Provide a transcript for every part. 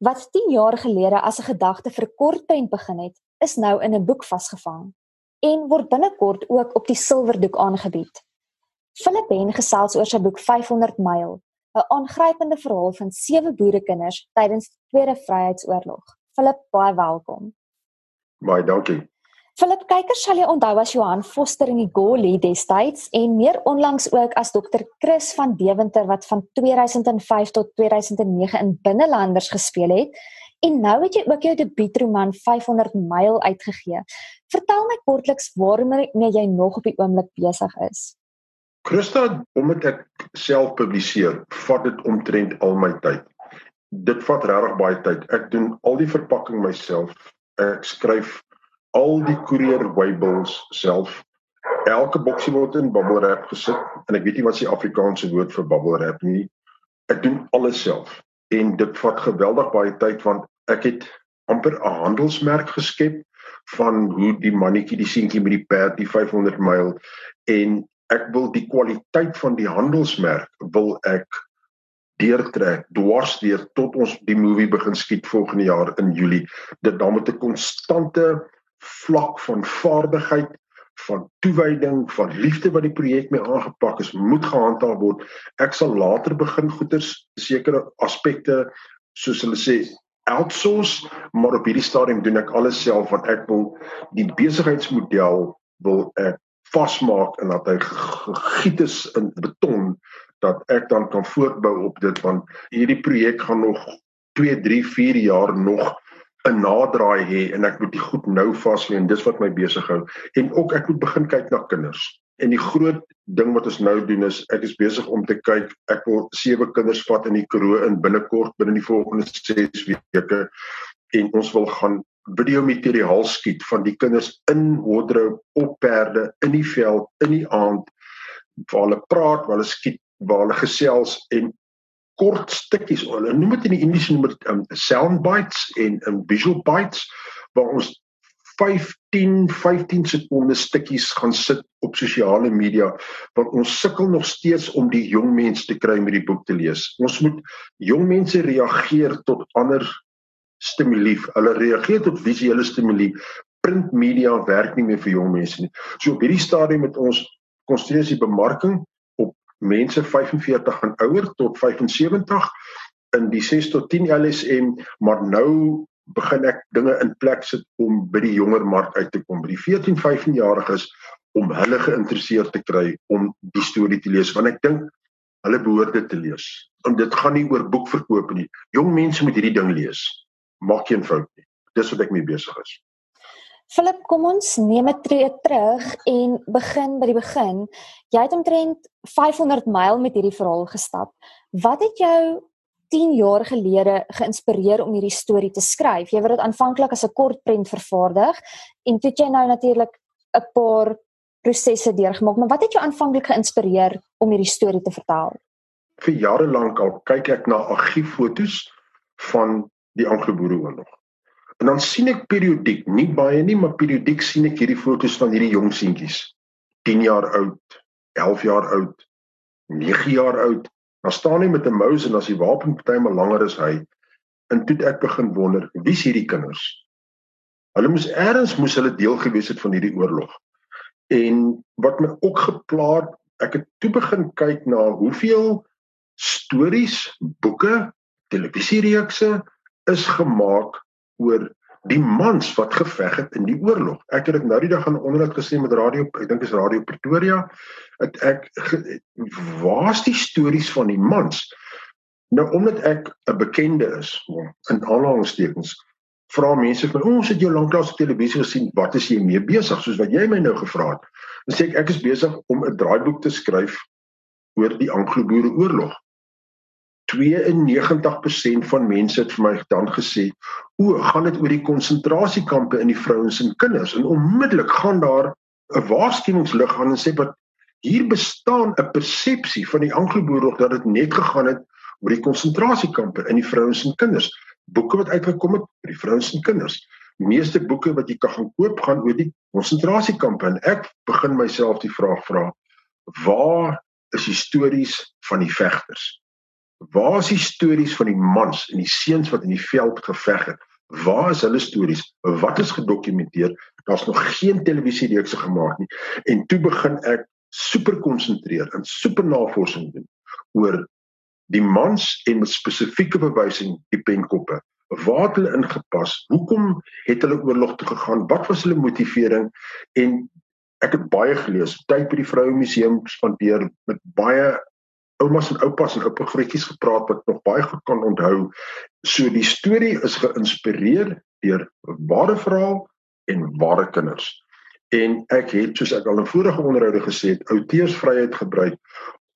Wat 10 jaar gelede as 'n gedagte vir 'n kortprent begin het, is nou in 'n boek vasgevang en word binnekort ook op die silwerdoek aangebied. Philip Ben gesels oor sy boek 500 myl, 'n aangrypende verhaal van sewe boerekinders tydens die Tweede Vryheidsoorlog. Philip, baie welkom. Baie dankie. Philip kykers sal jy onthou as Johan Foster in die Goli destyds en meer onlangs ook as Dr. Chris van Deventer wat van 2005 tot 2009 in Binnelanders gespeel het. En nou het jy ook jou debuutroman 500 myl uitgegee. Vertel my kortliks waarom jy nog op die oomblik besig is. Christa, omdat ek self publiseer, vat dit omtrent al my tyd. Dit vat regtig baie tyd. Ek doen al die verpakking myself. Ek skryf al die courier labels self. Elke boksie word in bubble wrap gesit en ek weet nie wat se Afrikaanse woord vir bubble wrap nie. Ek doen alles self en dit vat geweldig baie tyd want ek het amper 'n handelsmerk geskep van hoe die mannetjie die seentjie met die perd die 500 myl en ek wil die kwaliteit van die handelsmerk wil ek deurtrek dwars deur tot ons die movie begin skiet volgende jaar in Julie dit dan met 'n konstante vlak van vaardigheid van toewyding van liefde wat die projek mee aangepak is moet gehandhaaf word. Ek sal later begin goeters sekere aspekte soos hulle sê outsource maar op hierdie stadium doen ek alles self want ek wil. Die besigheidsmodel wil ek vasmaak en dat hy gegiet is in beton dat ek dan kan voortbou op dit want hierdie projek gaan nog 2, 3, 4 jaar nog 'n naderdraai hê en ek moet dit goed nou vas lê en dis wat my besig hou. En ook ek moet begin kyk na kinders. En die groot ding wat ons nou doen is ek is besig om te kyk ek wil sewe kinders vat in die Karoo in binnekort binne die volgende 6 weke. En ons wil gaan video materiaal skiet van die kinders in wardrobe op perde in die veld in die aand waar hulle praat waar hulle skiet waar hulle gesels en kort stukkies hulle noem dit in die Engels noem dit um, sound bites en um, visual bites waar ons 15 15 sekonde stukkies gaan sit op sosiale media want ons sukkel nog steeds om die jong mense te kry om hierdie boek te lees ons moet jong mense reageer tot ander stimuli. Hulle reageer tot visuele stimuli. Print media werk nie meer vir jong mense nie. So op hierdie stadium met ons konsentreer bemarking mense 45 en ouer tot 75 in die 6 tot 10 LSM, maar nou begin ek dinge in plek sit om by die jonger mark uit te kom. By die 14, 15 jariges om hulle geïnteresseerd te kry om die storie te lees want ek dink hulle behoort dit te lees. En dit gaan nie oor boekverkoop nie. Jong mense moet hierdie ding lees maak geen fout nie. Dis wat ek mee besig is. Philip, kom ons neem 'n tree terug en begin by die begin. Jy het omtrent 500 myl met hierdie verhaal gestap. Wat het jou 10 jaar gelede geïnspireer om hierdie storie te skryf? Jy het dit aanvanklik as 'n kortprent vervaardig en toe jy nou natuurlik 'n paar prosesse deurgemaak, maar wat het jou aanvanklik geïnspireer om hierdie storie te vertel? Vir jare lank al kyk ek na argieffoto's van die Anglo-Boereoorlog. En dan sien ek periodiek, nie baie nie, maar periodiek sien ek hierdie foto's van hierdie jong seentjies. 10 jaar oud, 11 jaar oud, 9 jaar oud. Dan staan hy met 'n mouse en as die wapen partymal langer is hy. En toe ek begin wonder, wie's hierdie kinders? Hulle moes eers moes hulle deel gewees het van hierdie oorlog. En wat my ook geplaag, ek het toe begin kyk na hoeveel stories, boeke, televisiereekse is gemaak oor die mans wat geveg het in die oorlog. Ek het dit nou die dag aan onderhoud gesien met radio, ek dink is Radio Pretoria. Het ek waar's die stories van die mans? Nou omdat ek 'n bekende is in aanhalingstekens, vra mense van ons het jou lanklaas op televisie gesien, wat is jy mee besig soos wat jy my nou gevra het? Dan sê ek ek is besig om 'n draaiboek te skryf oor die Anglo-Boereoorlog. 92% van mense het vir my dan gesê, "O, gaan dit oor die konsentrasiekampe in die vrouens en kinders?" En onmiddellik gaan daar 'n waarskuwingslig aan en sê dat hier bestaan 'n persepsie van die Anglo-Boereoorlog dat dit net gegaan het oor die konsentrasiekampe in die vrouens en kinders. Boeke wat uitgekom het oor die vrouens en kinders. Die meeste boeke wat jy kan gaan koop gaan oor die konsentrasiekampe en ek begin myself die vraag vra: Waar is die stories van die vegters? Waar is die stories van die mans en die seuns wat in die veld geveg het? Waar is hulle stories? Wat is gedokumenteer? Daar's nog geen televisiereekse gemaak nie. En toe begin ek super konsentreer en super navorsing doen oor die mans en met spesifieke bewysing die penkoppe. Waar het hulle ingepas? Hoekom het hulle oorlog toe gegaan? Wat was hulle motivering? En ek het baie gelees, tyd by die Vroue Museum spandeer met baie oumas en oupas en oupa grootjies gepraat wat nog baie goed kan onthou. So die storie is geïnspireer deur ware verhaal en ware kinders. En ek het soos ek al in vorige onderhoude gesê het, outeursvryheid gebruik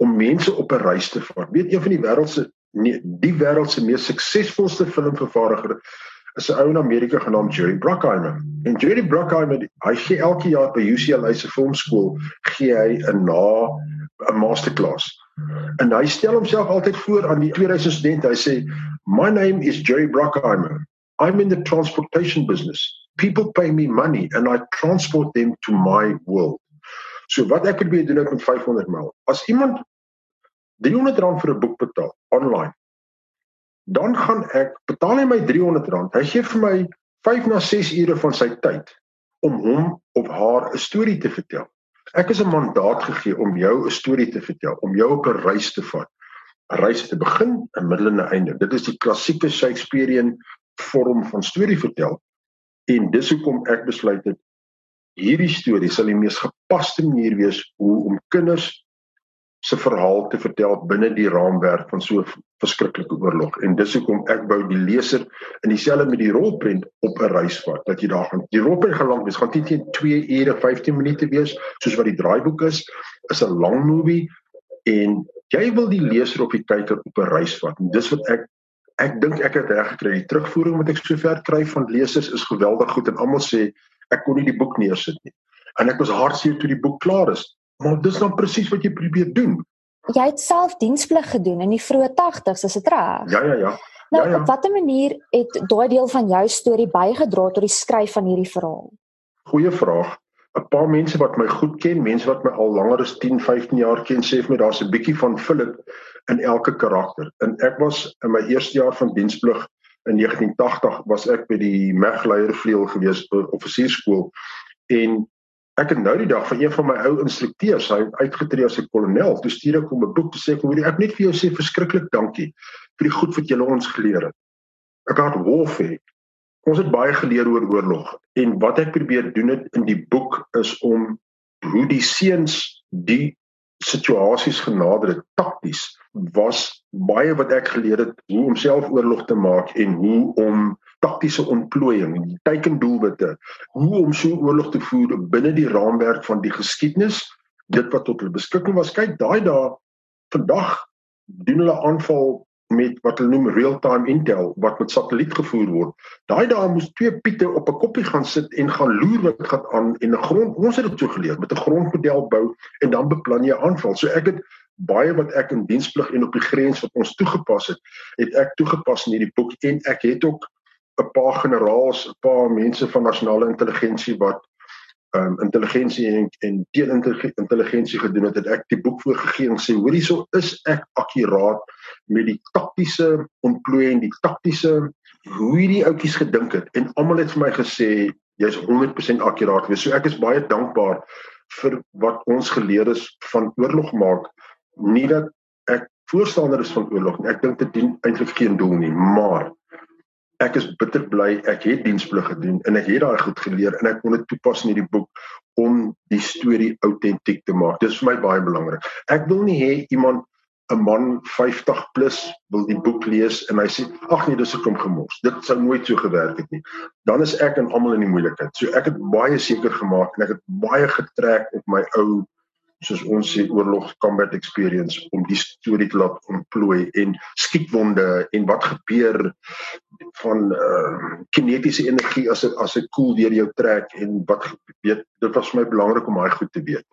om mense op 'n reis te vat. Weet een van die wêreld se nee, die wêreld se mees suksesvolste filmvervaardiger is 'n ou in Amerika genaamd Jerry Bruckheimer. En Jerry Bruckheimer, hy gee elke jaar by UCLA se filmskool gee hy 'n na 'n masterclass. En hy stel homself altyd voor aan die 2000 studente. Hy sê, "My name is Jerry Bruckheimer. I'm in the transportation business. People pay me money and I transport them to my world." So wat ek probeer doen met 500 mil. As iemand 300 rand vir 'n boek betaal online, dan gaan ek betaal hy my 300 rand. Hy gee vir my 5 na 6 ure van sy tyd om hom of haar 'n storie te vertel. Ek is 'n mandaat gegee om jou 'n storie te vertel, om jou op 'n reis te vat. 'n Reis te begin, 'n middel en 'n einde. Dit is die klassieke Shakespearean vorm van storie vertel. En dis hoekom ek besluit het hierdie storie sal die mees gepaste manier wees hoe om kinders se verhaal te vertel binne die raamwerk van so 'n verskriklike oorlog. En dis hoekom ek wou die leser in dieselfde met die rolprent op 'n reis vat. Dat jy daar gaan. Die rolprent gaan lank wees, gaan teen 2 ure 15 minute wees, soos wat die draaiboek is, is 'n lang movie en jy wil die leser op die kyker op 'n reis vat. En dis wat ek ek dink ek het reg gekry. Die terugvoering wat ek sover kry van lesers is geweldig goed en almal sê ek kon nie die boek neersit nie. En ek was hartseer toe die boek klaar is. Maar dis dan presies wat jy probeer doen. Jy het self diensplig gedoen in die vroeë 80's, is dit reg? Ja, ja, ja. Nou, ja, ja. op watter manier het daai deel van jou storie bygedra tot die skryf van hierdie verhaal? Goeie vraag. 'n Paar mense wat my goed ken, mense wat my al langer as 10, 15 jaar ken, sê vir my daar's 'n bietjie van Philip in elke karakter. En ek was in my eerste jaar van diensplig in 1980 was ek by die Megleiervleuel gewees by offisierskool en ek het nou die dag van een van my ou instrukteurs, hy uitgetree as 'n kolonel, toe stuur ek hom 'n boek te sê kom hierdie ek net vir jou sê verskriklik dankie vir die goed wat jy ons geleer het. Ek het wolf hê. Ons het baie geleer oor oorlog en wat ek probeer doen het in die boek is om hoe die seuns die situasies genader het. Takties was baie wat ek geleer het hoe om selfoorlog te maak en hoe om taktiese ontplooiing en teikendoelwitte hoe om so oorlog te voer binne die raamwerk van die geskiedenis dit wat tot hulle beskikking was. Kyk daai dae vandag doen hulle aanval met wat hulle noem real-time intel wat met satelliet gevoer word. Daai dae moes twee piete op 'n koppie gaan sit en gaan loer wat gaan aan en 'n grond ons het dit so geleer met 'n grondmodel bou en dan beplan jy aanval. So ek het baie wat ek in diensplig en op die grens wat ons toegepas het het ek toegepas in hierdie boek en ek het ook 'n paar generaals, 'n paar mense van nasionale intelligensie wat ehm um, intelligensie en en teenintelligensie gedoen het, het ek die boek voorgegee en sê hoor hierso is ek akkuraat met die taktiese ontplooiing, die taktiese hoe hierdie ouetjies gedink het en almal het vir my gesê jy's 100% akkuraat wees. So ek is baie dankbaar vir wat ons geleer is van oorlog maak. Nie dat ek voorstander is van oorlog nie. Ek dink dit dien eintlik geen doel nie, maar ek is bitter bly ek het diensplig gedoen en ek het daai goed geleer en ek kon dit toepas in hierdie boek om die storie autentiek te maak. Dit is vir my baie belangrik. Ek wil nie hê iemand 'n man 50 plus wil die boek lees en hy sê ag nee dis ek hom gemors. Dit sou nooit so gewerk het nie. Dan is ek en almal in die moeilikheid. So ek het baie seker gemaak en ek het baie getrek op my ou soos ons sê oorlog combat experience om die storie te laat ontplooi en skietwonde en wat gebeur van uh, kinetiese energie as dit as dit koel deur jou trek en wat weet dit was vir my belangrik om daai goed te weet.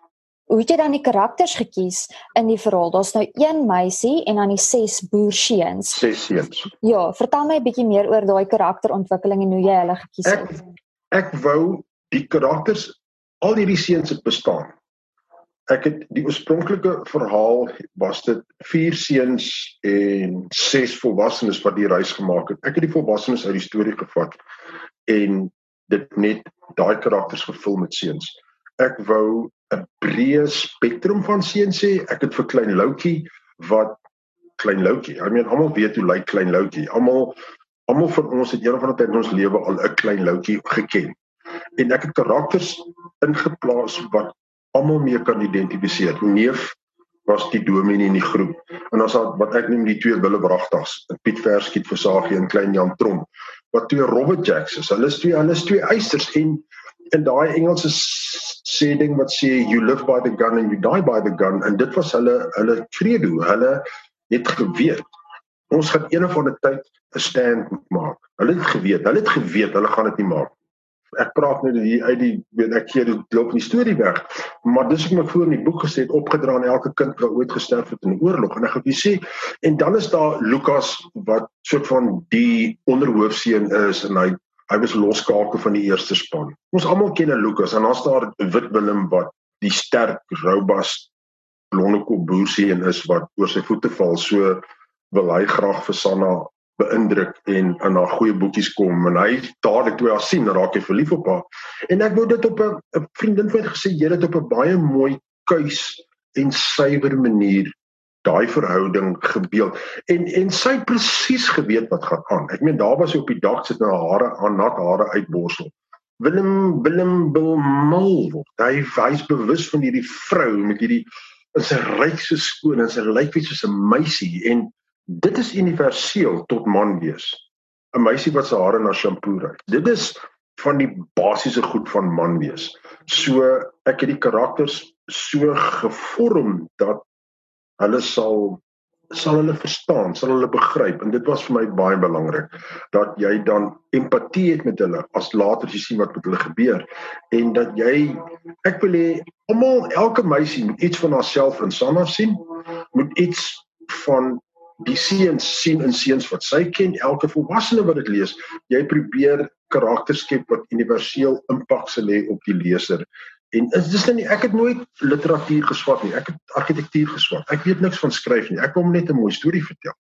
Hoe het jy dan die karakters gekies in die verhaal? Daar's nou een meisie en dan die ses boerseuns. Ses seuns. Ja, vertel my 'n bietjie meer oor daai karakterontwikkeling en hoe jy hulle gekies het. Ek, ek wou die karakters al hierdie seuns het bestaan ek het die oorspronklike verhaal was dit vier seuns en ses volwassenes wat die reis gemaak het. Ek het die volwassenes uit die storie gevat en dit net daai karakters gevul met seuns. Ek wou 'n breë spektrum van seuns sê. Ek het vir klein Loukie wat klein Loukie. I mean almal weet hoe lyk klein Loukie. Almal almal van ons het eendag van tyd in ons lewe al 'n klein Loukie geken. En ek het karakters ingeplaas wat almal mee kan identifiseer. Neef was die dominee in die groep. En ons het wat ek noem die twee wille bragtags, Piet Verskiet Versagie en Klein Jan Trom, wat twee Robert Jacks is. Hulle is twee hulle is twee eisters en in daai Engelse sê ding wat sê you live by the gun and you die by the gun en dit was hulle hulle credo. Hulle het geweet ons gaan eendag van 'n tyd 'n stand maak. Hulle het geweet, hulle het geweet hulle gaan dit nie maak ek praat net hier uit die weet ek gee dit loop in die storie weg maar dis ek my voor in die boek gesê het opgedra aan elke kind wat ooit gesterf het in die oorlog en ek het gesê en dan is daar Lukas wat soort van die onderhoofseun is en hy hy was loskake van die eerste span. Ons almal ken 'n Lukas en dan staan Wit Willem wat die sterk robust blonde kop boerseun is wat oor sy voete val. So wil hy graag vir Sanna beïndruk en in haar goeie boekies kom en hy dadelik toe haar sien raak hy verlief op haar. En ek wou dit op 'n vriendin van gesê jy het op 'n baie mooi kuis en suiwer manier daai verhouding gebeeld en en sy presies geweet wat gaan aan ek meen daar was sy op die dak sit na hare aan nat hare uitborsel Willem Willem wil mal word hy hy's bewus van hierdie vrou met hierdie in sy ryk so skoon en sy lyk wie soos 'n meisie en dit is universeel tot man wees. 'n Meisie wat sy hare na shampoo ry. Dit is van die basiese goed van man wees. So ek het die karakters so gevorm dat hulle sal sal hulle verstaan, sal hulle begryp en dit was vir my baie belangrik dat jy dan empatie het met hulle as later jy sien wat met hulle gebeur en dat jy ek wil hê almal elke meisie moet iets van haarself in Sanna sien, moet iets van die seuns sien in seuns wat sy ken, elke volwassene wat dit lees, jy probeer karakters skep wat universeel impak sal hê op die leser. En is dis nie ek het nooit literatuur geswat nie. Ek het argitektuur geswat. Ek weet niks van skryf nie. Ek kom net 'n mooi storie vertel.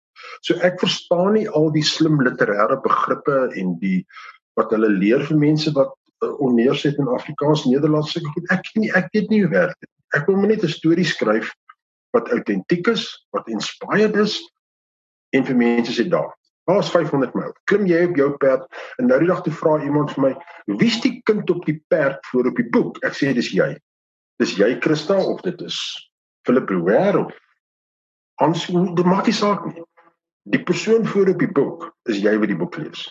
So ek verstaan nie al die slim literêre begrippe en die wat hulle leer vir mense wat uh, onneerset in Afrikaans, Nederlands sulke goed. Ek nie ek weet nie hoe werk dit. Ek wil net 'n storie skryf wat autentiek is, wat inspired is en vir mense sê daar. Daar's 500 myl. Klim jy op jou perd en nou die dag toe vra iemand vir my, "Wie's die kind op die perd voor op die boek?" Ek sê dis jy. Dis jy Christa of dit is Philip Brouwer of Hans, dit maak nie saak nie. Die persoon voor op die boek is jy wat die boek lees.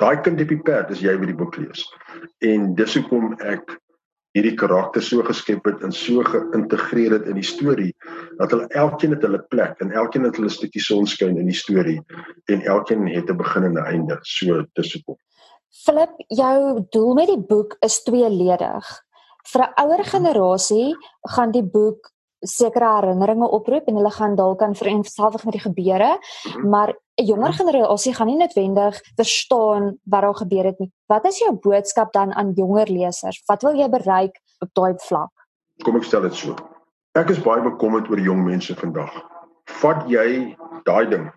Daai kind op die perd is jy wat die boek lees. En dis hoekom ek hierdie karakter so geskep het en so geïntegreer het in die storie dat hulle elkeen het hulle plek en elkeen het hulle stukkie sonskyn in die storie en elkeen het 'n begin en 'n einde so tussenkom. Philip, jou doel met die boek is tweeledig. Vir 'n ouer generasie gaan die boek sekere herinneringe oproep en hulle gaan dalk kan vereenselwig met die gebeure, -hmm. maar 'n jonger generasie gaan nie noodwendig verstaan wat daar gebeur het nie. Wat is jou boodskap dan aan jonger lesers? Wat wil jy bereik op daai vlak? Kom ek stel dit so. Ek is baie bekommerd oor jong mense vandag. Vat jy daai ding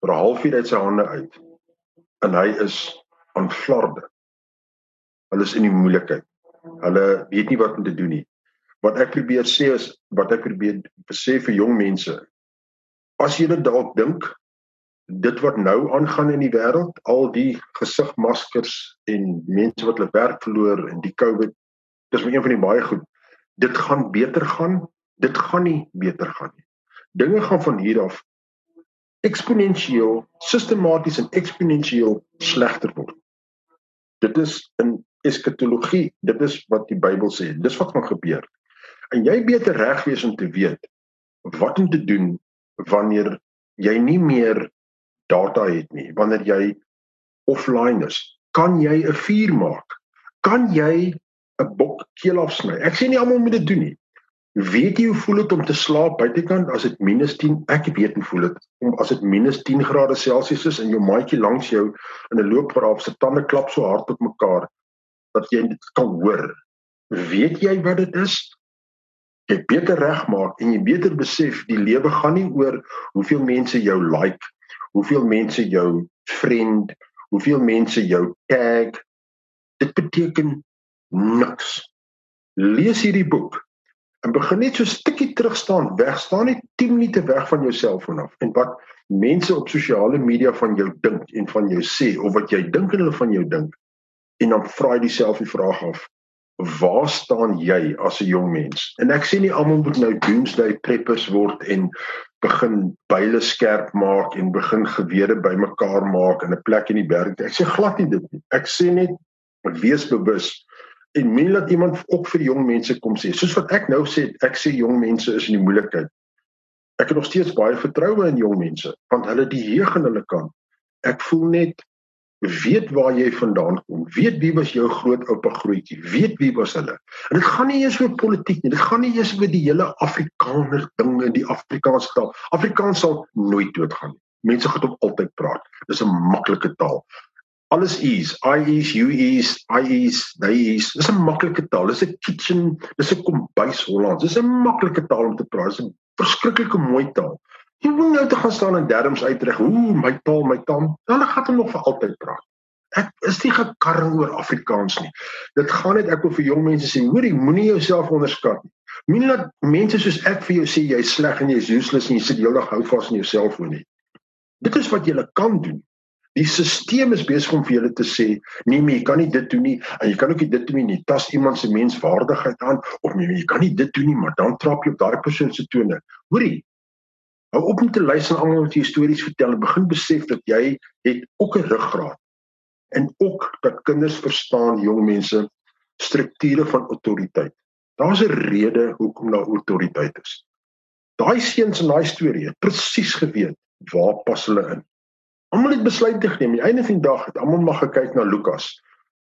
vir 'n halfuur uit sy hande uit en hy is aan flarde. Hulle is in die moeilikheid. Hulle weet nie wat om te doen nie wat ek probeer sê is wat ek probeer sê vir jong mense as jy dalk dink dit wat nou aangaan in die wêreld al die gesigmaskers en mense wat hulle werk verloor en die covid dis maar een van die baie goed dit gaan beter gaan dit gaan nie beter gaan nie. Dinge gaan van hier af eksponensieel sistematies en eksponensieel slegter word. Dit is in eskatologie dit is wat die Bybel sê dis wat gaan gebeur. En jy beter reg wees om te weet wat om te doen wanneer jy nie meer data het nie wanneer jy offline is. Kan jy 'n vuur maak? Kan jy 'n bok keel afsny? Ek sê nie almal moet dit doen nie weet jy hoe voel dit om te slaap buitekant as dit -10 ek weet hoe voel dit om as dit -10 grade celsius is en jou maatjie langs jou in 'n loopgraaf se tande klap so hard op mekaar dat jy dit kan hoor weet jy wat dit is jy beter regmaak en jy beter besef die lewe gaan nie oor hoeveel mense jou like, hoeveel mense jou vriend, hoeveel mense jou tag. Dit beteken niks. Lees hierdie boek en begin net so 'n stukkie terug staan, weg staan net 10 minute weg van jou selfoon af en wat mense op sosiale media van jou dink en van jou sê of wat jy dink hulle van jou dink en dan vra jy jouself die vraag af waar staan jy as 'n jong mens? En ek sê nie almal moet nou doomsday preppers word en begin byle skerp maak en begin gewere bymekaar maak in 'n plek in die berg. Ek sê glad nie dit nie. Ek sê net wees bewus en min laat iemand ook vir jong mense kom sê. Soos wat ek nou sê, ek sê jong mense is in die moeilikheid. Ek het nog steeds baie vertroue in jong mense want hulle die heeg aan hulle kant. Ek voel net weet waar jy vandaan kom, weet wie was jou grootoupa grootjie, weet wie was hulle. En dit gaan nie eers oor politiek nie, dit gaan nie eers oor die hele Afrikaner ding in die Afrikaanse taal. Afrikaans sal nooit doodgaan nie. Mense gaan hom altyd praat. Dis 'n maklike taal. Alles is, I is, you is, I is, they is. Dis 'n maklike taal. Dis 'n kitchen, dis 'n kombuis Hollands. Dis 'n maklike taal om te praat. Dis 'n verskriklike mooi taal. Jy moet nou te gaan staan en derms uitreg. Ooh, my taal, my taal. Hulle gaan hom nog vir altyd praat. Ek is nie gekarring oor Afrikaans nie. Dit gaan net ek wil vir jong mense sê, hoorie, moenie jouself onderskat nie. Moenie dat mense soos ek vir jou sê jy's sleg en jy's useless en jy sit heeldag hou vas in jouself nie. Dit is wat jy kan doen. Die stelsel is besig om vir julle te sê, nee, maar jy kan nie dit doen nie en jy kan ook nie dit doen nie. Tas iemand se menswaardigheid aan of nee, jy kan nie dit doen nie, maar dan trap jy op daai persoon se tone. Hoorie, Hou op om te luister almal wat jy stories vertel en begin besef dat jy het ook 'n ruggraat. En ook dat kinders verstaan jong mense strukture van autoriteit. Daar's 'n rede hoekom daar autoriteit is. Daai seuns in daai storie het presies geweet waar pas hulle in. Almal het besluit geneem. Aan die einde van die dag het almal maar gekyk na Lukas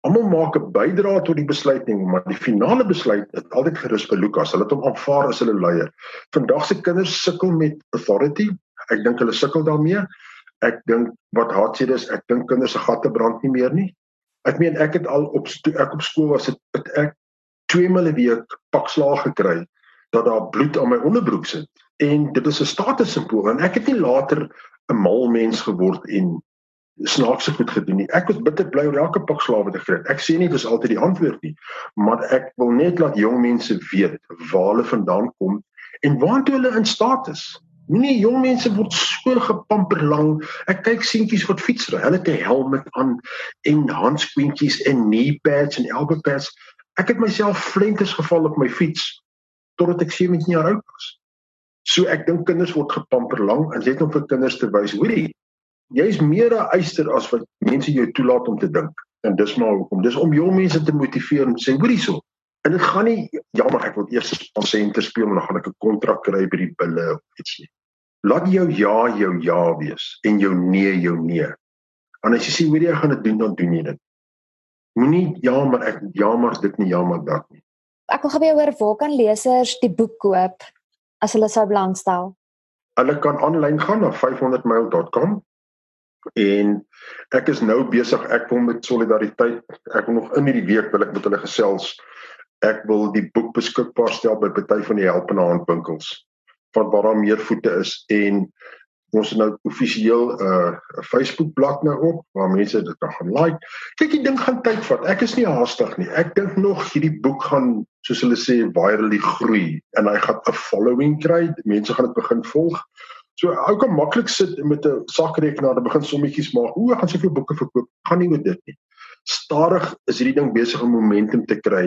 Almal maak 'n bydrae tot die besluiting, maar die finale besluit is altyd gerus by Lukas. Hulle het hom aanvaar as hulle leier. Vandag se kinders sukkel met authority. Ek dink hulle sukkel daarmee. Ek dink wat hartseer is, ek dink kinders se gatte brand nie meer nie. Ek meen ek het al op ek op skool was het ek twee mille week pak slaag gekry dat daar bloed aan my onderbroek sit. En dit is 'n status simbool en ek het nie later 'n mal mens geword en snaakse goed gedoen nie. Ek was bitter bly oor elke pak slawe te kry. Ek sê nie dis altyd die antwoord nie, maar ek wil net laat jong mense weet waar hulle vandaan kom en waartoe hulle in staat is. Nee, jong mense word so gepamper lank. Ek kyk seentjies wat fiets ry. Hulle het 'n helm aan en handskoentjies en knee pads en elbow pads. Ek het myself flenters geval op my fiets totdat ek 17 jaar oud was. So ek dink kinders word gepamper lank en net om vir kinders te wys, hoorie, jy's meer 'n eister as wat mense jou toelaat om te dink. En dis maar hoekom. Dis om jong mense te motiveer om te sê, hoorie so. En dit gaan nie jammer ek wil eers 'n senter speel en dan gaan ek 'n kontrak kry by die bulle of iets nie. Laat jou ja jou ja wees en jou nee jou nee. En as jy sê hoorie jy gaan dit doen dan doen jy dit. Moenie ja maar ek ja maar dit nie ja maar dat nie. Ek wil gou hoor waar kan lesers die boek koop as hulle sou belangstel? Hulle kan aanlyn gaan na 500mile.com en ek is nou besig ek wil met solidariteit ek wil nog in hierdie week wil ek met hulle gesels ek wil die boek beskikbaar stel by party van die helpende handwinkels van waar daar meer voete is en ons het nou offisieel 'n uh, Facebook bladsy nou op waar mense dit kan gaan like. Kyk, die ding gaan tyd vat. Ek is nie haastig nie. Ek dink nog hierdie boek gaan soos hulle sê virally groei en hy gaan 'n following kry. Mense gaan dit begin volg. So ou kan maklik sit met 'n sakrekenaar en begin sommetjies maak. Hoe gaan soveel boeke verkoop? Gaan nie met dit nie. Stadig is hierdie ding besig om momentum te kry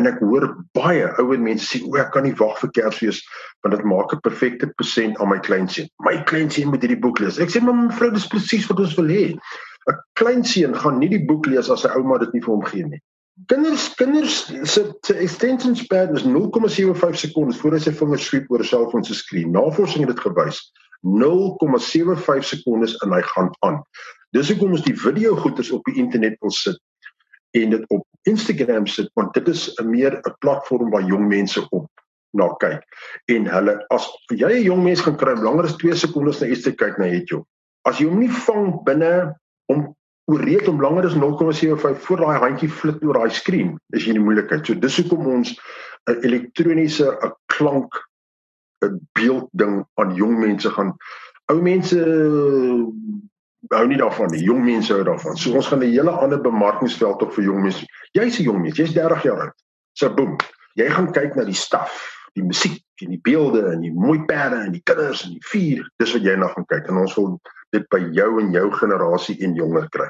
en ek hoor baie ouer mense sê o, ek kan nie wag vir Kersfees want dit maak 'n perfekte persent aan my kleinseun. My kleinseun moet hierdie boek lees. Ek sê maar mevrou, dis presies wat ons wil hê. 'n Kleinseun gaan nie die boek lees as sy ouma dit nie vir hom gee nie. Kinders kinders se se extension span is 0,75 sekondes voor hy sy vingers sweep oor 'n selfoon se skerm. Navorsing het dit gewys. 0,75 sekondes en hy gaan aan. Dis hoekom ons die video goeters op die internet wil sit en dit op Instagram sit want dit is 'n meer 'n platform waar jong mense op na kyk. En hulle as jy 'n jong mens gaan kry langer as 2 sekondes na iets te kyk na YouTube. As jy hom nie vang binne om oreed om langer as 0,75 voor daai handjie flit oor daai skerm, is jy in moeilikheid. So dis hoekom ons 'n elektroniese 'n klank 'n beeld ding aan jong mense gaan ou mense hou nie daarvan nie. Jong mense hou daarvan. So ons gaan 'n hele ander bemarkingsveld op vir jong mense. Jy's 'n jong mens, jy's 30 jaar oud. So boem. Jy gaan kyk na die staf, die musiek en die beelde en die mooi perde en die kinders en die vuur. Dis wat jy na gaan kyk en ons wil dit by jou en jou generasie en jonger kry.